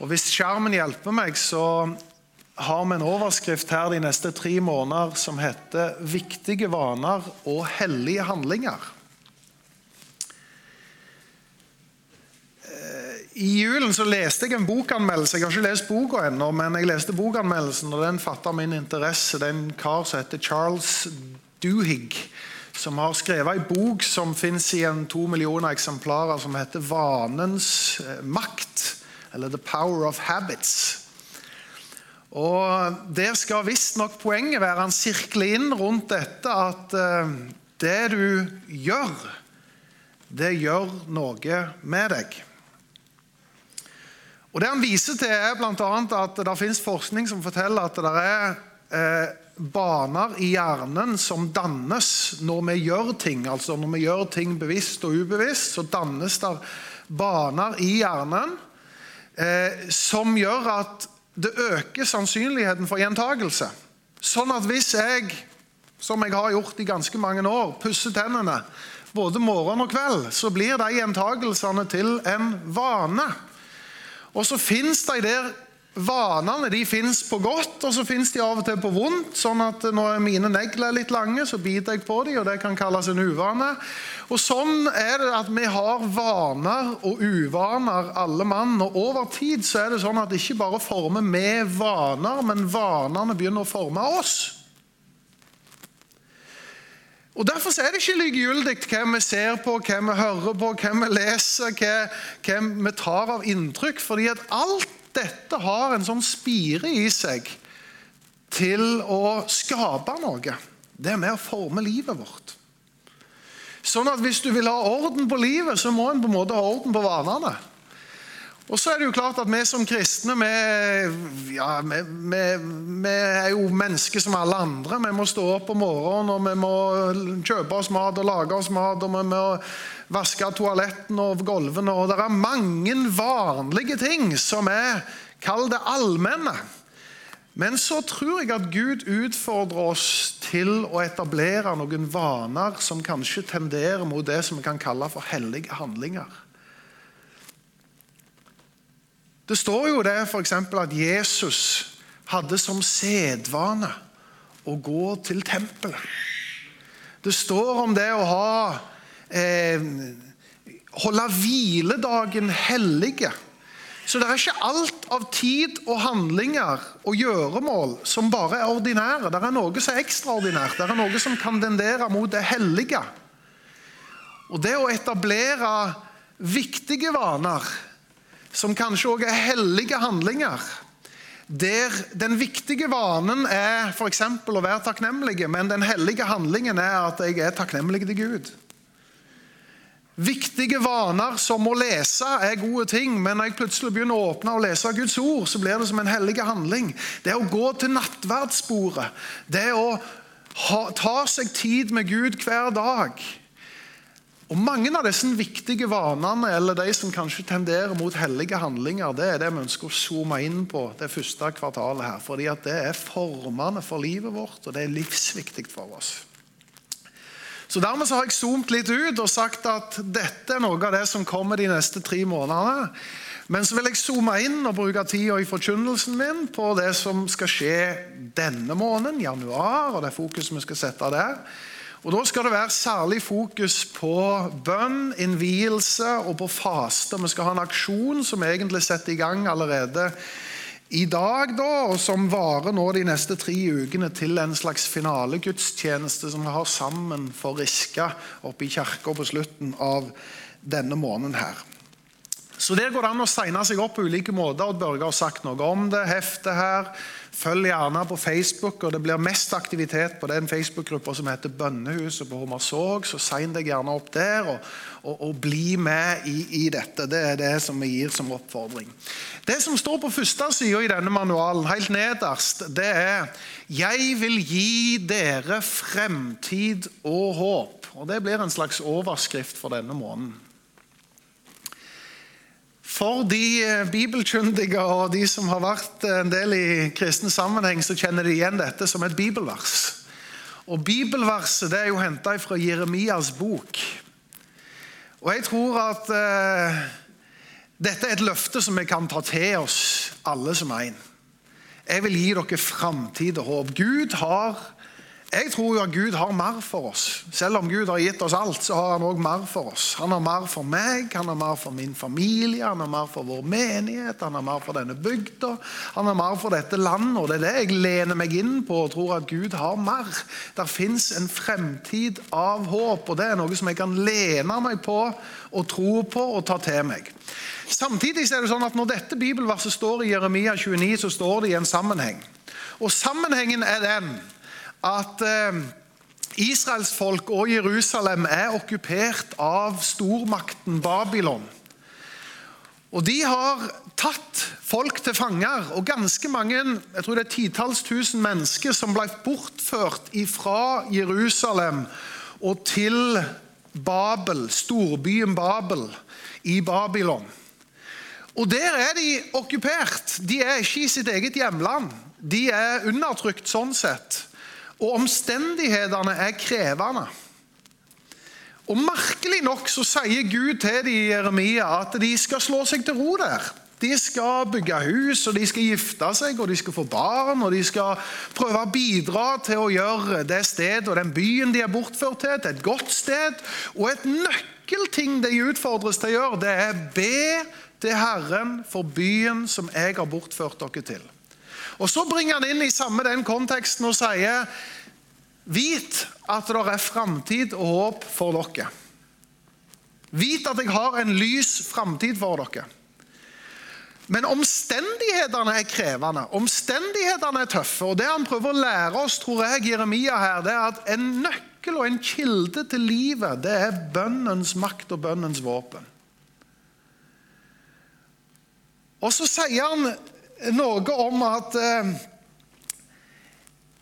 Og Hvis skjermen hjelper meg, så har vi en overskrift her de neste tre måneder som heter 'Viktige vaner og hellige handlinger'. I julen så leste jeg en bokanmeldelse. Jeg har ikke lest boka ennå, men jeg leste bokanmeldelsen, og den fatta min interesse. Det er en kar som heter Charles Duhigg, som har skrevet en bok som fins i en to millioner eksemplarer, som heter 'Vanens makt', eller 'The Power of Habits'. Og Der skal visstnok poenget være Han sirkler inn rundt dette at det du gjør, det gjør noe med deg. Og Det han viser til, er bl.a. at det finnes forskning som forteller at det er eh, baner i hjernen som dannes når vi gjør ting. Altså når vi gjør ting bevisst og ubevisst, så dannes det baner i hjernen eh, som gjør at det øker sannsynligheten for gjentagelse. Sånn at hvis jeg, som jeg har gjort i ganske mange år, pusser tennene både morgen og kveld, så blir de gjentagelsene til en vane. Og så fins de der vanene de finnes på godt, og så fins de av og til på vondt. sånn at når mine negler er litt lange, så biter jeg på dem, og det kan kalles en uvane. Og Sånn er det at vi har vaner og uvaner, alle mann. Og over tid så er det sånn at ikke bare former vi vaner, men vanene begynner å forme oss. Og Derfor er det ikke likegyldig hvem vi ser på, hvem vi hører på, hvem vi leser, hvem vi tar av inntrykk. fordi at alt dette har en sånn spire i seg til å skape noe. Det er med å forme livet vårt. Sånn at hvis du vil ha orden på livet, så må en på en måte ha orden på vanene. Og så er det jo klart at Vi som kristne vi, ja, vi, vi, vi, er jo mennesker som alle andre. Vi må stå opp om morgenen og vi må kjøpe oss mat og lage oss mat. og vi må vaske toalettene og gulvene. og Det er mange vanlige ting som er Kall det allmenne. Men så tror jeg at Gud utfordrer oss til å etablere noen vaner som kanskje tenderer mot det som vi kan kalle for hellige handlinger. Det står jo det f.eks. at Jesus hadde som sedvane å gå til tempelet. Det står om det å ha eh, holde hviledagen hellige. Så det er ikke alt av tid og handlinger og gjøremål som bare er ordinære. Det er noe som er ekstraordinært. Det er noe som kan tendere mot det hellige. Og det å etablere viktige vaner som kanskje òg er hellige handlinger. Der den viktige vanen er f.eks. å være takknemlig, men den hellige handlingen er at jeg er takknemlig til Gud. Viktige vaner som å lese er gode ting, men når jeg plutselig begynner å åpne og lese Guds ord, så blir det som en hellig handling. Det å gå til nattverdsbordet, det å ha, ta seg tid med Gud hver dag og Mange av disse viktige vanene, eller de som kanskje tenderer mot hellige handlinger, det er det vi ønsker å zoome inn på det første kvartalet. her, fordi at Det er formende for livet vårt, og det er livsviktig for oss. Så Dermed så har jeg zoomt litt ut og sagt at dette er noe av det som kommer de neste tre månedene. Men så vil jeg zoome inn og bruke tida i forkynnelsen min på det som skal skje denne måneden, januar, og det fokuset vi skal sette der. Og Da skal det være særlig fokus på bønn, innvielse og på faste. Vi skal ha en aksjon som egentlig setter i gang allerede i dag, da, og som varer nå de neste tre ukene til en slags finalegudstjeneste som vi har sammen for Riska oppe i kirka på slutten av denne måneden. her. Så Der går det an å segne seg opp på ulike måter. og Børge har sagt noe om det. Heftet her. Følg gjerne på Facebook, og det blir mest aktivitet på den Facebook-gruppa som heter Bønnehuset på Hommersåk. Så sign deg gjerne opp der, og, og, og bli med i, i, dette. Det er det som vi gir som oppfordring. Det som står på første sida i denne manualen, helt nederst, det er 'Jeg vil gi dere fremtid og håp'. Og Det blir en slags overskrift for denne måneden. For de eh, bibelkyndige og de som har vært eh, en del i kristen sammenheng, så kjenner de igjen dette som et bibelvers. Og Bibelverset det er jo henta fra Jeremias bok. Og jeg tror at eh, Dette er et løfte som vi kan ta til oss, alle som en. Jeg vil gi dere framtid og håp. Gud har jeg tror jo at Gud har mer for oss. Selv om Gud har gitt oss alt, så har han òg mer for oss. Han har mer for meg, han har mer for min familie, han har mer for vår menighet, han har mer for denne bygda, han har mer for dette landet. og Det er det jeg lener meg inn på og tror at Gud har mer. Der fins en fremtid av håp, og det er noe som jeg kan lene meg på og tro på og ta til meg. Samtidig er det sånn at Når dette bibelverset står i Jeremia 29, så står det i en sammenheng. Og Sammenhengen er den at Israels folk og Jerusalem er okkupert av stormakten Babylon. Og De har tatt folk til fanger, og ganske mange jeg tror det er titalls tusen mennesker som ble bortført fra Jerusalem og til Babel, storbyen Babel i Babylon. Og Der er de okkupert. De er ikke i sitt eget hjemland. De er undertrykt sånn sett. Og omstendighetene er krevende. Og Merkelig nok så sier Gud til de Jeremia at de skal slå seg til ro der. De skal bygge hus, og de skal gifte seg, og de skal få barn. Og de skal prøve å bidra til å gjøre det stedet og den byen de er bortført til, til et godt sted. Og et nøkkelting de utfordres til å gjøre, det er be til Herren for byen som jeg har bortført dere til. Og Så bringer han inn i samme den konteksten og sier Vit at det er framtid og håp for dere. Vit at jeg har en lys framtid for dere. Men omstendighetene er krevende. Omstendighetene er tøffe. og Det han prøver å lære oss, tror jeg, Jeremia her, det er at en nøkkel og en kilde til livet, det er bønnens makt og bønnens våpen. Og så sier han noe om at eh,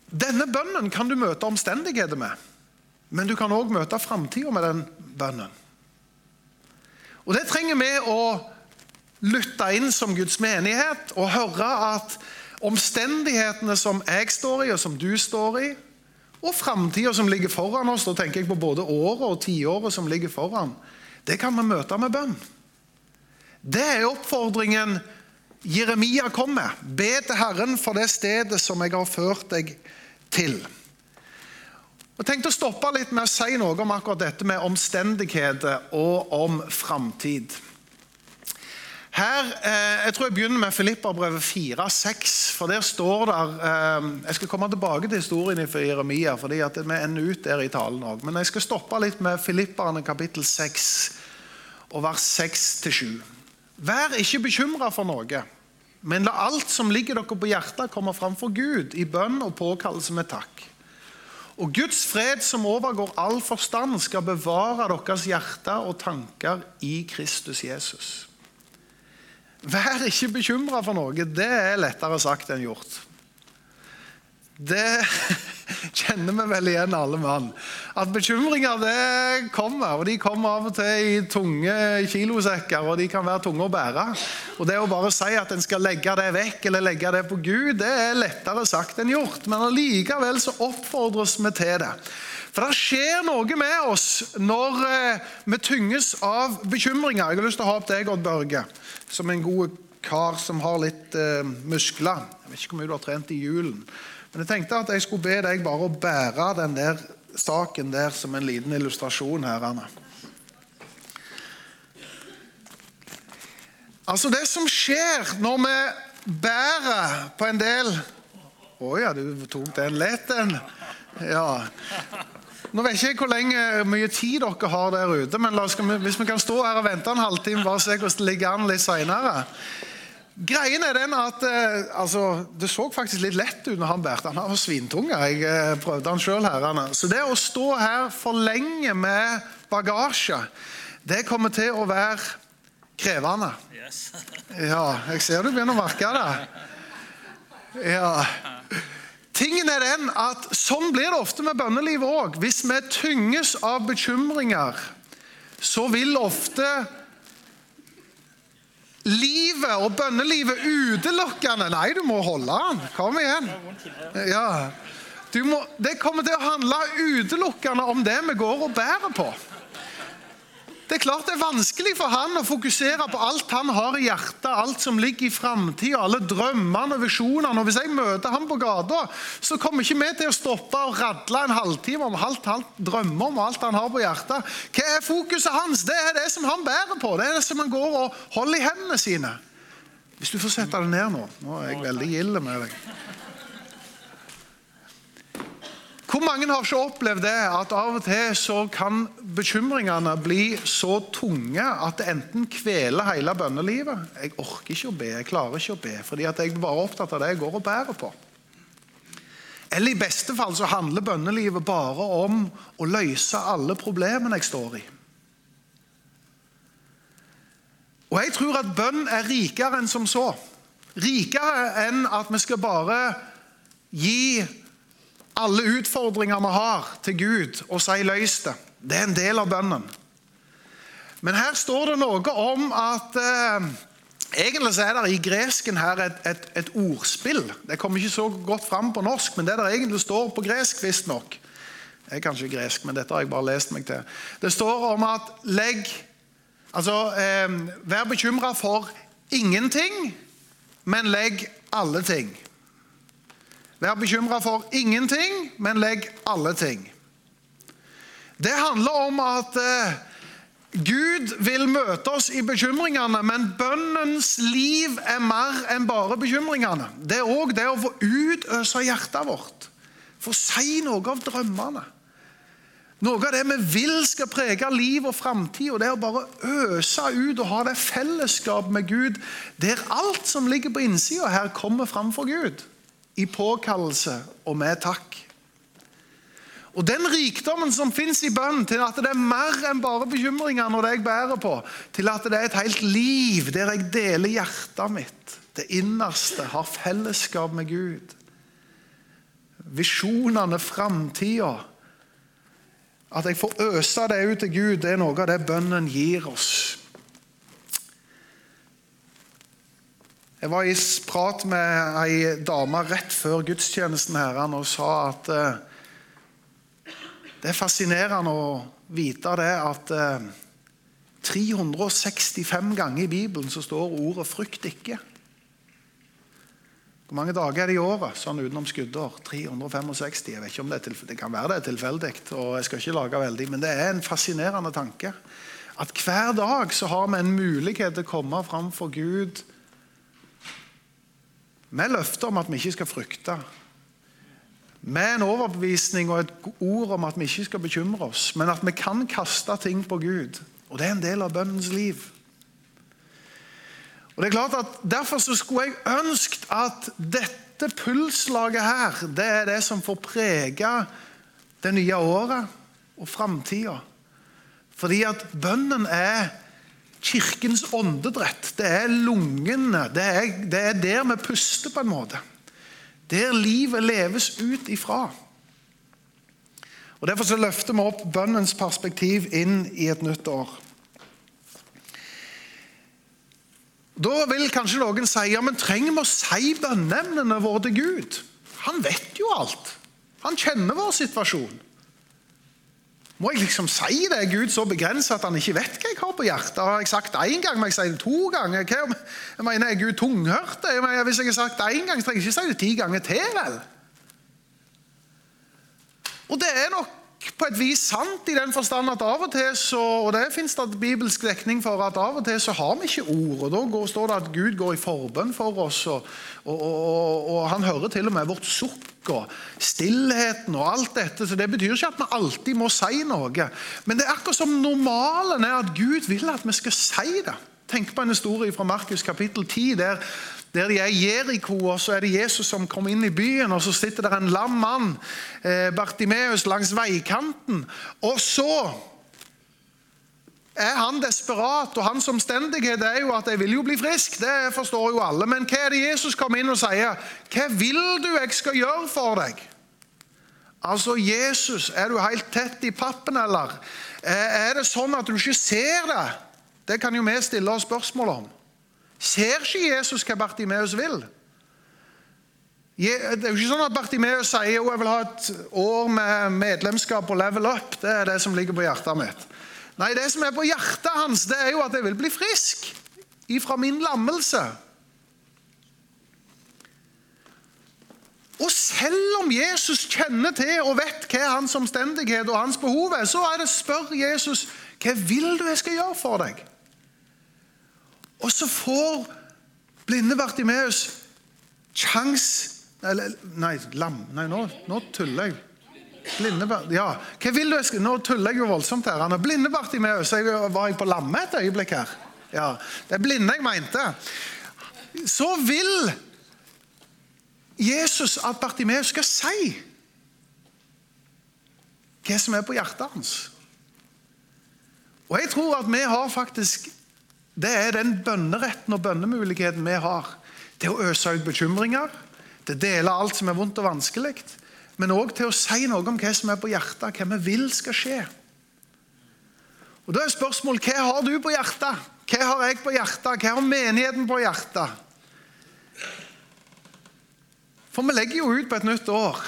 denne bønnen kan du møte omstendigheter med, men du kan òg møte framtida med den bønnen. Og Det trenger vi å lytte inn som Guds menighet og høre at omstendighetene som jeg står i, og som du står i, og framtida som ligger foran oss, da tenker jeg på både året og tiåret som ligger foran, det kan vi møte med bønn. Det er oppfordringen Jeremia kom med. Be til Herren for det stedet som jeg har ført deg til. Jeg tenkte å stoppe litt med å si noe om akkurat dette med omstendigheter og om framtid. Her, eh, Jeg tror jeg begynner med Filipperbrevet 4-6. for Der står der eh, Jeg skal komme tilbake til historien for Jeremia, fordi at vi ender ut der i talen òg. Men jeg skal stoppe litt med Filipperne kapittel 6 og vers 6-7. Vær ikke bekymra for noe, men la alt som ligger dere på hjertet, komme fram for Gud i bønn og påkallelse med takk. Og Guds fred, som overgår all forstand, skal bevare deres hjerter og tanker i Kristus Jesus. Vær ikke bekymra for noe. Det er lettere sagt enn gjort. Det kjenner vi vel igjen, alle mann. At bekymringer det kommer, og de kommer av og til i tunge kilosekker, og de kan være tunge å bære. Og Det å bare si at en skal legge det vekk eller legge det på Gud, det er lettere sagt enn gjort. Men allikevel så oppfordres vi til det. For det skjer noe med oss når eh, vi tynges av bekymringer. Jeg har lyst til å ha opp deg, Odd Børge, som en god kar som har litt eh, muskler. Jeg vet ikke hvor mye du har trent i julen. Men jeg tenkte at jeg skulle be deg bare å bære den der saken der som en liten illustrasjon her, Anna. Altså, det som skjer når vi bærer på en del Å ja, du tok den lett, den. Ja. Nå vet jeg ikke hvor lenge, mye tid dere har der ute, men oss, hvis vi kan stå her og vente en halvtime, bare se hvordan det ligger an litt seinere. Greien er den at eh, altså, Det så faktisk litt lett ut når han bærte. Han har svintunge. Jeg eh, prøvde han sjøl her. Så det å stå her for lenge med bagasje, det kommer til å være krevende. Ja, jeg ser du begynner å merke det. Ja. Tingen er den at Sånn blir det ofte med bønnelivet òg. Hvis vi tynges av bekymringer, så vil ofte livet og bønnelivet utelukkende. Nei, du må holde den. Kom igjen. Ja. Må, det kommer til å handle utelukkende om det vi går og bærer på. Det er klart det er vanskelig for han å fokusere på alt han har i hjertet, alt som ligger i framtida, alle drømmene og visjonene. Og Hvis jeg møter ham på gata, så kommer ikke vi til å stoppe og radle en halvtime om alt han drømmer om og alt han har på hjertet. Hva er fokuset hans? Det er det som han bærer på. Det er det som han går og holder i hendene sine. Hvis du får sette det ned nå. Nå er jeg veldig gild med deg. Hvor mange har ikke opplevd det at av og til så kan bekymringene bli så tunge at det enten kveler hele bønnelivet Jeg orker ikke å be, jeg klarer ikke å be, fordi at jeg bare er opptatt av det jeg går og bærer på. Eller i beste fall så handler bønnelivet bare om å løse alle problemene jeg står i. Og jeg tror at bønn er rikere enn som så. Rikere enn at vi skal bare gi alle utfordringer vi har, til Gud og si 'løs det'. Det er en del av bønnen. Men her står det noe om at eh, Egentlig så er det i gresken her et, et, et, ordspill. Det kommer ikke så godt fram på norsk, men det der egentlig står på gresk, visstnok Jeg er kanskje gresk, men dette har jeg bare lest meg til. Det står om at legg Altså, eh, vær bekymra for ingenting, men legg alle ting. Vær bekymra for ingenting, men legg alle ting. Det handler om at eh, Gud vil møte oss i bekymringene, men bønnens liv er mer enn bare bekymringene. Det er òg det å få utøse hjertet vårt. Få si noe av drømmene. Noe av det vi vil skal prege liv og framtid, og det å bare øse ut og ha det fellesskap med Gud der alt som ligger på innsida her, kommer fram for Gud i påkallelse og med takk. Og Den rikdommen som fins i bønn, til at det er mer enn bare bekymringer når det jeg bærer på, til at det er et helt liv der jeg deler hjertet mitt, det innerste, har fellesskap med Gud. Visjonene, framtida. At jeg får øse det ut til Gud, det er noe av det bønnen gir oss. Jeg var i prat med ei dame rett før gudstjenesten her og sa at eh, det er fascinerende å vite det at eh, 365 ganger i Bibelen så står ordet 'frykt ikke'. Hvor mange dager er det i året sånn utenom skuddår? 365. Jeg vet ikke om Det, det kan være det er tilfeldig, og jeg skal ikke lage veldig, men det er en fascinerende tanke. At hver dag så har vi en mulighet til å komme fram for Gud med løfter om at vi ikke skal frykte. Med en overbevisning og et ord om at vi ikke skal bekymre oss, men at vi kan kaste ting på Gud. Og Det er en del av bønnens liv. Og det er klart at Derfor så skulle jeg ønsket at dette pulslaget her, det er det som får prege det nye året og framtida. Fordi at bønnen er kirkens åndedrett. Det er lungene. Det er, det er der vi puster, på en måte. Der livet leves ut ifra. Og Derfor så løfter vi opp bønnens perspektiv inn i et nytt år. Da vil kanskje noen si ja, men trenger vi å si bønneemnene våre til Gud? Han vet jo alt. Han kjenner vår situasjon. Må jeg liksom si det? Er Gud så begrenset at han ikke vet hva jeg har på hjertet? Har jeg sagt det én gang, må jeg si det to ganger? Hva, jeg mener, Er Gud tunghørt? Jeg hvis jeg har sagt det én gang, så trenger jeg ikke si det ti ganger til. vel? Og det er nok på et vis sant i den forstand at av og til så, og det finnes det bibelsk dekning for, at av og til så har vi ikke ord. og Da går, står det at Gud går i forbønn for oss, og, og, og, og, han hører til og med vårt sukk og stillheten og alt dette. Så det betyr ikke at vi alltid må si noe. Men det er akkurat som normalen er at Gud vil at vi skal si det. Tenk på en historie fra Markus kapittel 10, der der de er i Jeriko, og så er det Jesus som kommer inn i byen, og så sitter der en lam mann, eh, Bartimeus, langs veikanten. Og så er han desperat, og hans omstendighet er jo at 'jeg vil jo bli frisk'. Det forstår jo alle. Men hva er det Jesus kommer inn og sier? 'Hva vil du jeg skal gjøre for deg?' Altså, Jesus, er du helt tett i pappen, eller? Er det sånn at du ikke ser det? Det kan jo vi stille oss spørsmål om. Ser ikke Jesus hva Bartimeus vil? Det er jo ikke sånn at Bartimeus sier jo, jeg vil ha et år med medlemskap og level up. Det er det som ligger på hjertet mitt. Nei, det som er på hjertet hans, det er jo at jeg vil bli frisk ifra min lammelse. Og selv om Jesus kjenner til og vet hva hans omstendighet og hans behov er, så er det spør Jesus hva vil du jeg skal gjøre for deg. Og så får blinde Bartimeus eller, nei, lam, nei nå, nå tuller jeg. Blinde, ja. Hva vil du Nå tuller jeg jo voldsomt her. Han er blinde Bartimeus. Var jeg på lamme et øyeblikk her? Ja, Det er blinde jeg mente. Så vil Jesus at Bartimeus skal si hva som er på hjertet hans. Og jeg tror at vi har faktisk Det er den bønneretten og bønnemuligheten vi har. Til å øse ut bekymringer, til å dele alt som er vondt og vanskelig. Men òg til å si noe om hva som er på hjertet, hva vi vil skal skje. Og Da er spørsmålet hva har du på hjertet? Hva har jeg på hjertet? Hva har menigheten på hjertet? For vi legger jo ut på et nytt år.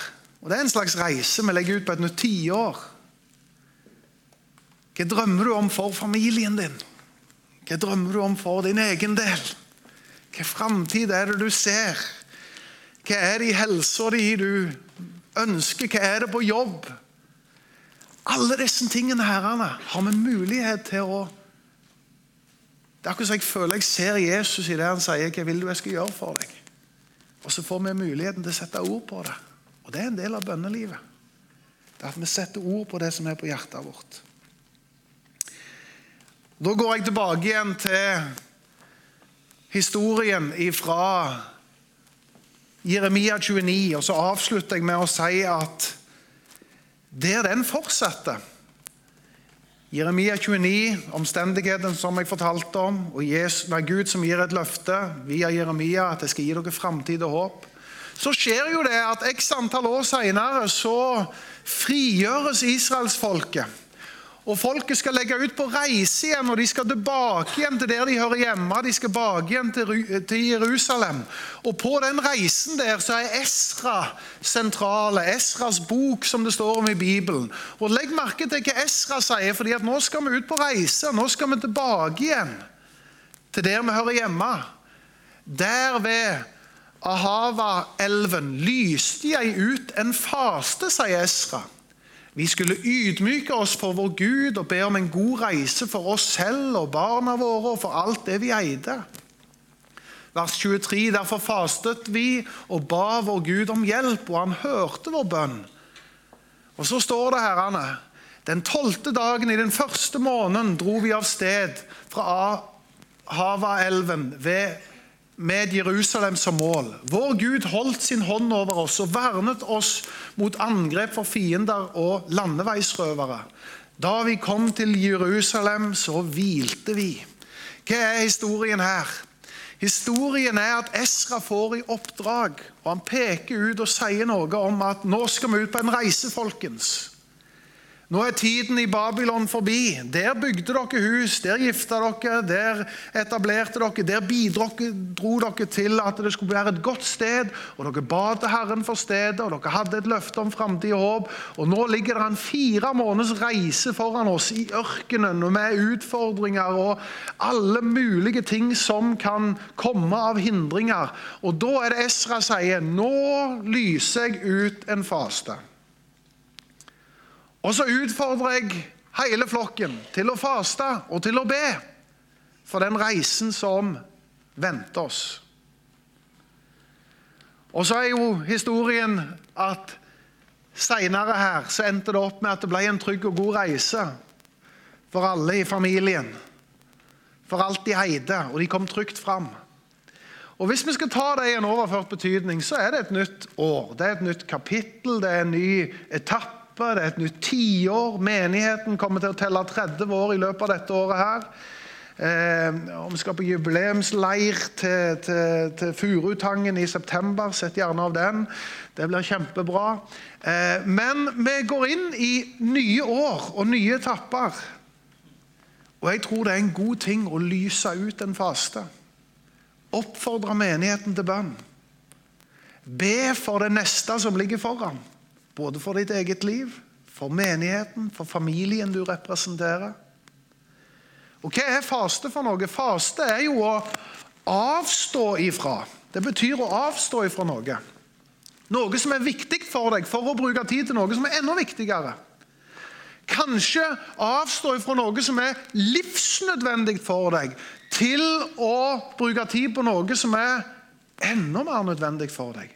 Og det er en slags reise. Vi legger ut på et nytt tiår. Hva drømmer du om for familien din? Hva drømmer du om for din egen del? Hva framtid er det du ser? Hva er det i helsa di du ønsker? Hva er det på jobb? Alle disse tingene herrene, har vi mulighet til å Det er akkurat som jeg føler jeg ser Jesus i det han sier 'Hva vil du jeg skal gjøre for deg?' Og så får vi muligheten til å sette ord på det. Og det er en del av bønnelivet. Det er at vi setter ord på det som er på hjertet vårt. Da går jeg tilbake igjen til historien fra Jeremia 29, og så avslutter jeg med å si at der den fortsetter Jeremia 29, omstendigheten som jeg fortalte om, og Jesus, er Gud som gir et løfte via Jeremia at jeg skal gi dere framtid og håp. Så skjer jo det at x antall år seinere så frigjøres israelsfolket. Og Folket skal legge ut på reise igjen, og de skal tilbake igjen til der de hører hjemme. De skal tilbake igjen til, Jerusalem. Og På den reisen der så er Esra sentrale. Esras bok, som det står om i Bibelen. Og Legg merke til hva Esra sier, fordi at nå skal vi ut på reise. Nå skal vi tilbake igjen til der vi hører hjemme. Der ved Ahava-elven lyste jeg ut en faste, sier Esra. Vi skulle ydmyke oss for vår Gud og be om en god reise for oss selv og barna våre og for alt det vi eide. Vers 23. Derfor fastet vi og ba vår Gud om hjelp, og han hørte vår bønn. Og så står det herrene. Den tolvte dagen i den første måneden dro vi av sted fra Havaelven ved med Jerusalem som mål. Vår Gud holdt sin hånd over oss og vernet oss mot angrep for fiender og landeveisrøvere. Da vi kom til Jerusalem, så hvilte vi. Hva er historien her? Historien er at Esra får i oppdrag, og han peker ut og sier noe om at nå skal vi ut på en reise, folkens. Nå er tiden i Babylon forbi. Der bygde dere hus, der gifta dere, der etablerte dere, der bidro dere til at det skulle være et godt sted. Og dere ba til Herren for stedet, og dere hadde et løfte om framtid og håp. Og nå ligger det en fire måneders reise foran oss i ørkenen og med utfordringer og alle mulige ting som kan komme av hindringer. Og da er det Esra sier nå lyser jeg ut en faste. Og så utfordrer jeg hele flokken til å faste og til å be for den reisen som venter oss. Og så er jo historien at seinere her så endte det opp med at det ble en trygg og god reise for alle i familien. For alt de heide, og de kom trygt fram. Og Hvis vi skal ta det i en overført betydning, så er det et nytt år. Det er et nytt kapittel, det er en ny etappe etappe, det er et nytt tiår. Menigheten kommer til å telle 30 år i løpet av dette året. her. Eh, vi skal på jubileumsleir til, til, til Furutangen i september. Sett gjerne av den. Det blir kjempebra. Eh, men vi går inn i nye år og nye etapper. Og jeg tror det er en god ting å lyse ut en faste. Oppfordre menigheten til bønn. Be for det neste som ligger foran. Både for ditt eget liv, for menigheten, for familien du representerer. Og hva er faste for noe? Faste er jo å avstå ifra. Det betyr å avstå ifra noe. Noe som er viktig for deg, for å bruke tid til noe som er enda viktigere. Kanskje avstå ifra noe som er livsnødvendig for deg, til å bruke tid på noe som er enda mer nødvendig for deg.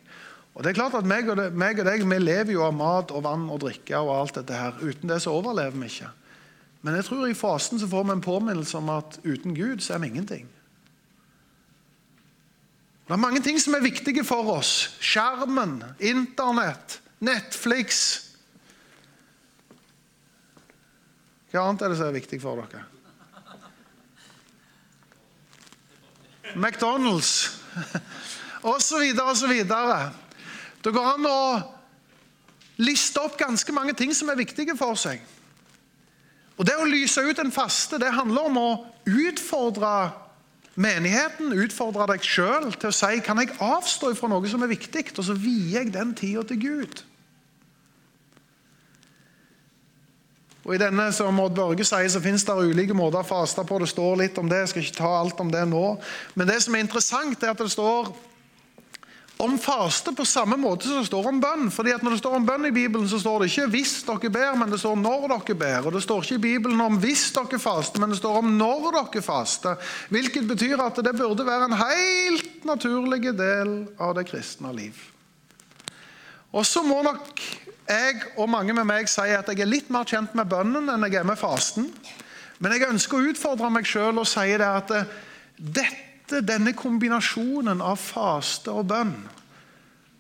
Og det er klart at meg og, meg og deg vi lever jo av mat og vann og drikke og alt dette her. Uten det så overlever vi ikke. Men jeg tror i fasen så får vi en påminnelse om at uten Gud så er vi ingenting. Det er mange ting som er viktige for oss. Skjermen, Internett, Netflix. Hva annet er det som er viktig for dere? McDonald's osv. osv. Det går an å liste opp ganske mange ting som er viktige for seg. Og Det å lyse ut en faste det handler om å utfordre menigheten, utfordre deg sjøl til å si kan jeg avstå fra noe som er viktig, og så vier jeg den tida til Gud. Og I denne som Odd Børge sier, så finnes det ulike måter å faste på. Det står litt om det, jeg skal ikke ta alt om det nå. Men det som er interessant, er at det står om faste på samme måte som det står om bønn. Fordi at Når det står om bønn i Bibelen, så står det ikke 'hvis dere ber', men det står 'når dere ber'. Og Det står ikke i Bibelen om 'hvis dere faster', men det står om 'når dere faster'. Hvilket betyr at det burde være en helt naturlig del av det kristne liv. Og så må nok jeg og mange med meg si at jeg er litt mer kjent med bønnen enn jeg er med fasten. Men jeg ønsker å utfordre meg sjøl og si det at dette dette, denne kombinasjonen av faste og bønn,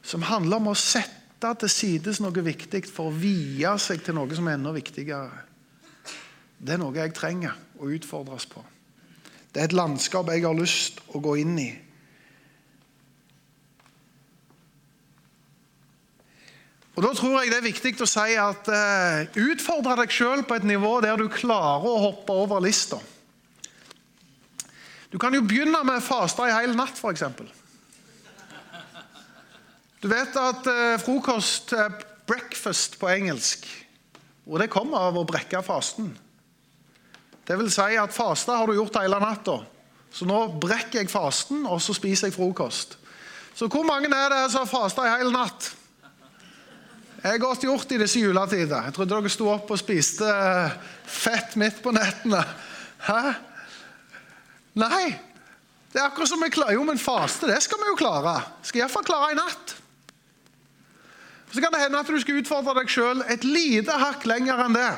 som handler om å sette til sides noe viktig for å vie seg til noe som er enda viktigere, det er noe jeg trenger å utfordres på. Det er et landskap jeg har lyst å gå inn i. Og Da tror jeg det er viktig å si at uh, utfordre deg sjøl på et nivå der du klarer å hoppe over lista. Du kan jo begynne med å faste en hel natt, f.eks. Du vet at eh, frokost er breakfast på engelsk. Og det kommer av å brekke fasten. Det vil si at faste har du gjort hele natta. Så nå brekker jeg fasten, og så spiser jeg frokost. Så hvor mange er det som har fasta en hel natt? Jeg har godt gjort i disse juletider. Jeg trodde dere sto opp og spiste eh, fett midt på nettene. Hæ? Nei. Det er akkurat som vi klarer. Jo, men faste, det skal vi jo klare. Skal iallfall klare i natt. Så kan det hende at du skal utfordre deg sjøl et lite hakk lenger enn det.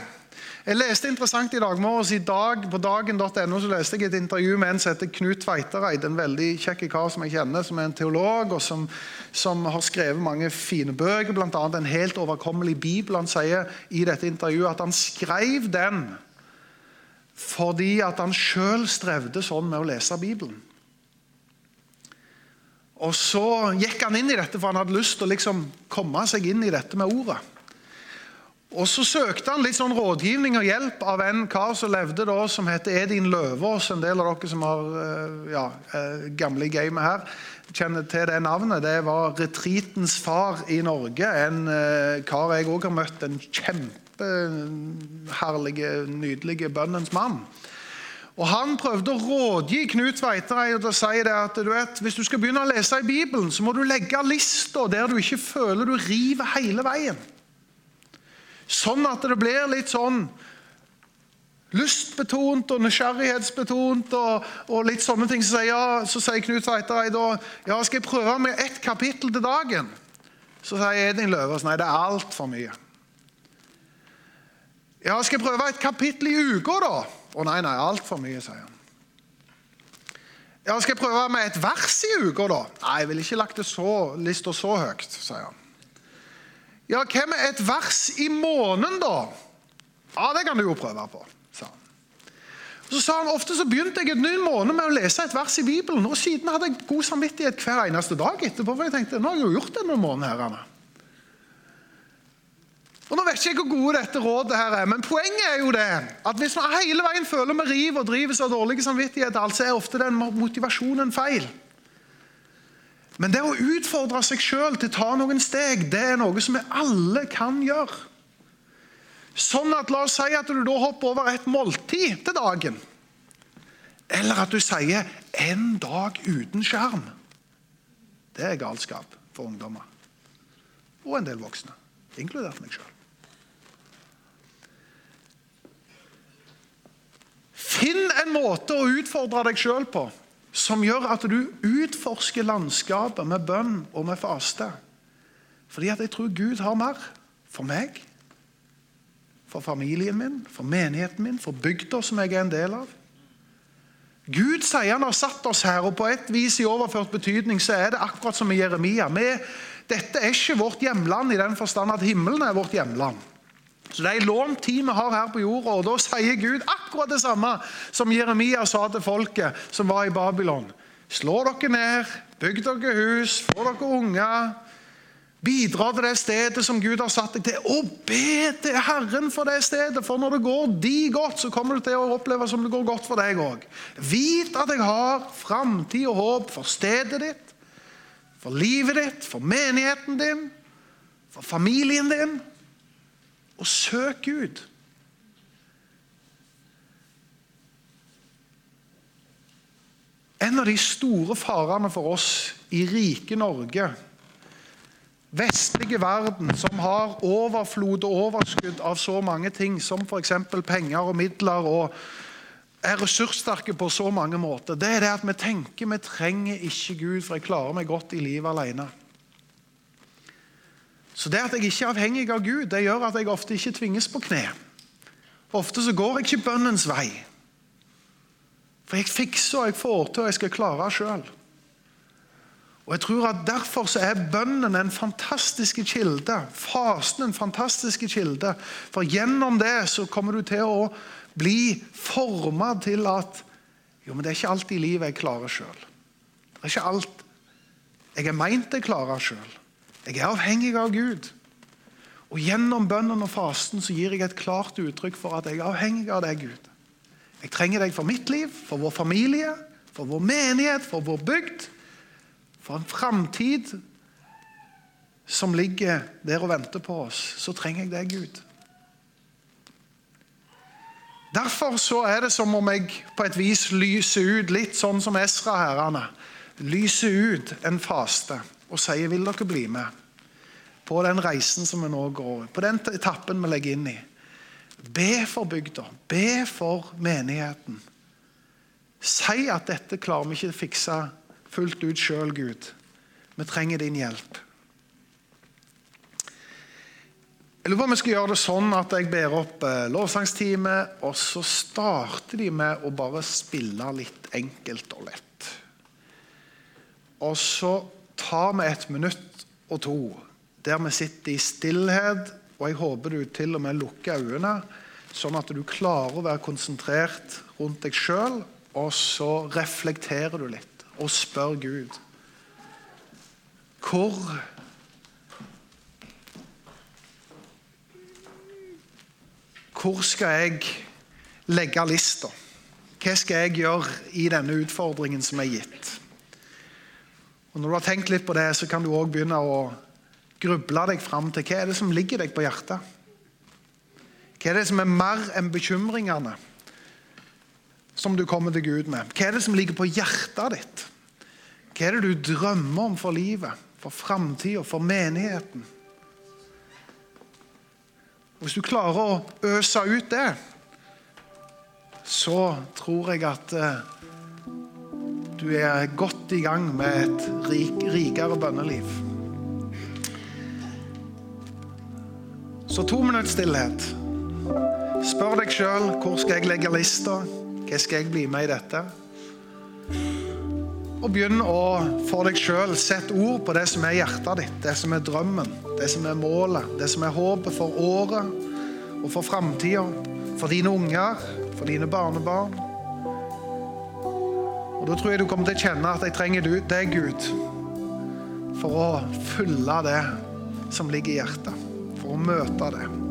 Jeg leste interessant i dag morges. Dag på dagen.no så leste jeg et intervju med en som heter Knut Tveitereid. En veldig kjekk kar som jeg kjenner, som er en teolog og som, som har skrevet mange fine bøker, bl.a. En helt overkommelig bibel. Han sier i dette intervjuet at han skrev den fordi at han sjøl strevde sånn med å lese Bibelen. Og Så gikk han inn i dette, for han hadde lyst til å liksom komme seg inn i dette med ordet. Og Så søkte han litt sånn rådgivning og hjelp av en kar som levde da, som heter Edin Løvaas. En del av dere som har eh, ja, eh, gamle i gamet her, kjenner til det navnet. Det var retreatens far i Norge. En eh, kar jeg òg har møtt. En kjempe kjempeherlige, nydelige bønnens mann. Og Han prøvde å rådgi Knut Veitereid og si det at du vet, hvis du skal begynne å lese i Bibelen, så må du legge lista der du ikke føler du river hele veien. Sånn at det blir litt sånn lystbetont og nysgjerrighetsbetont og, og litt sånne ting. Så sier, ja, så sier Knut Tveitereid da ja, skal jeg prøve med ett kapittel til dagen. Så sier Edin Løvaas nei, det er altfor mye. Ja, skal jeg prøve et kapittel i uka, da? Å nei, nei, altfor mye, sier han. Ja, skal jeg prøve med et vers i uka, da? Nei, jeg ville ikke lagt det så, lista så høyt, sier han. Ja, hva med et vers i måneden, da? Ja, det kan du jo prøve på, sa han. Så sa han ofte så begynte jeg en ny måned med å lese et vers i Bibelen. Og siden hadde jeg god samvittighet hver eneste dag etterpå. For jeg tenkte nå har jeg jo gjort det noen måneder. her. Og nå vet ikke jeg hvor gode dette rådet her er, men poenget er jo det at hvis vi hele veien føler vi river og drives av dårlig samvittighet, altså er ofte den motivasjonen feil. Men det å utfordre seg sjøl til å ta noen steg, det er noe som vi alle kan gjøre. Sånn at La oss si at du da hopper over et måltid til dagen. Eller at du sier 'en dag uten skjerm'. Det er galskap for ungdommer. Og en del voksne, inkludert meg sjøl. Finn en måte å utfordre deg sjøl på som gjør at du utforsker landskapet med bønn og med faste. Fordi at jeg tror Gud har mer for meg, for familien min, for menigheten min, for bygda som jeg er en del av. Gud sier han har satt oss her, og på et vis i overført betydning så er det akkurat som i Jeremia. Vi, dette er ikke vårt hjemland i den forstand at himmelen er vårt hjemland. Så Det er en lånt tid vi har her på jorda, og da sier Gud akkurat det samme som Jeremia sa til folket som var i Babylon. Slå dere ned, bygg dere hus, få dere unger. Bidra til det stedet som Gud har satt deg til, og be til Herren for det stedet. For når det går de godt, så kommer du til å oppleve som det går godt for deg òg. Vit at jeg har framtid og håp for stedet ditt, for livet ditt, for menigheten din, for familien din. Og søk Gud. En av de store farene for oss i rike Norge vestlige verden, som har overflod og overskudd av så mange ting, som f.eks. penger og midler, og er ressurssterke på så mange måter, det er det at vi tenker vi trenger ikke Gud, for jeg klarer meg godt i livet alene. Så det at jeg ikke er avhengig av Gud, det gjør at jeg ofte ikke tvinges på kne. Ofte så går jeg ikke bønnens vei. For jeg fikser og jeg får til, og jeg skal klare sjøl. Og jeg tror at Derfor så er bønnen en fantastisk kilde. Fasen en fantastisk kilde. For gjennom det så kommer du til å bli forma til at jo, men det er ikke alt i livet jeg klarer sjøl. Det er ikke alt jeg er meint jeg klarer sjøl. Jeg er avhengig av Gud. Og Gjennom bønnen og fasten så gir jeg et klart uttrykk for at jeg er avhengig av deg, Gud. Jeg trenger deg for mitt liv, for vår familie, for vår menighet, for vår bygd for en framtid som ligger der og venter på oss, så trenger jeg deg, Gud. Derfor så er det som om jeg på et vis lyser ut, litt sånn som Esra-herrene. Lyser ut en faste og sier 'Vil dere bli med?' på den reisen som vi nå går, på den etappen vi legger inn i. Be for bygda. Be for menigheten. Si at dette klarer vi ikke å fikse fullt ut sjøl, Gud. Vi trenger din hjelp. Jeg lurer på om vi skal gjøre det sånn at jeg ber opp eh, lovsangstime, og så starter de med å bare spille litt enkelt og lett. Og så tar vi et minutt og to der vi sitter i stillhet, og jeg håper du til og med lukker øynene, sånn at du klarer å være konsentrert rundt deg sjøl, og så reflekterer du litt og spør Gud Hvor Hvor skal jeg legge lista? Hva skal jeg gjøre i denne utfordringen som er gitt? Og Når du har tenkt litt på det, så kan du òg begynne å gruble deg fram til hva er det som ligger deg på hjertet. Hva er det som er mer enn bekymringene? som du kommer til Gud med? Hva er det som ligger på hjertet ditt? Hva er det du drømmer om for livet, for framtida, for menigheten? Hvis du klarer å øse ut det, så tror jeg at eh, du er godt i gang med et rik, rikere bønneliv. Så to minutts stillhet. Spør deg sjøl hvor skal jeg legge lista. Hva skal jeg bli med i dette? Og begynn å for deg sjøl sette ord på det som er hjertet ditt, det som er drømmen, det som er målet, det som er håpet for året og for framtida. For dine unger, for dine barnebarn. Og Da tror jeg du kommer til å kjenne at jeg trenger deg, Gud, for å fylle det som ligger i hjertet. For å møte det.